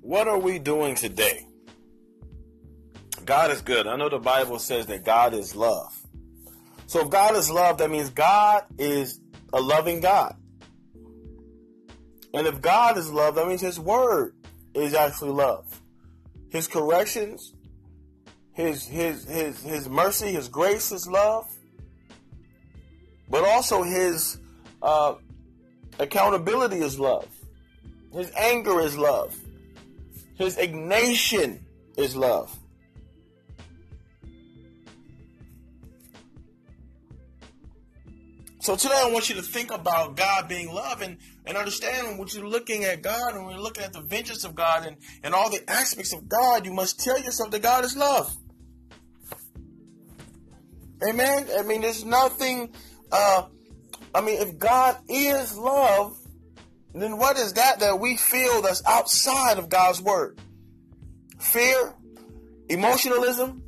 what are we doing today? God is good. I know the Bible says that God is love. So if God is love, that means God is a loving God. And if God is love, that means His Word is actually love. His corrections, His His His His mercy, His grace, His love, but also His uh, accountability is love. His anger is love. His ignition is love. So today I want you to think about God being love and, and understand when you're looking at God and when you're looking at the vengeance of God and, and all the aspects of God, you must tell yourself that God is love. Amen. I mean, there's nothing, uh, I mean, if God is love, then what is that that we feel that's outside of God's word? Fear? Emotionalism?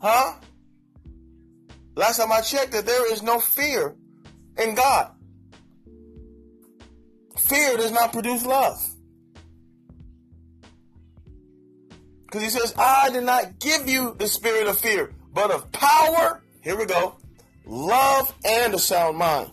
Huh? Last time I checked that there is no fear in God. Fear does not produce love. Because he says, I did not give you the spirit of fear, but of power, here we go, love and a sound mind.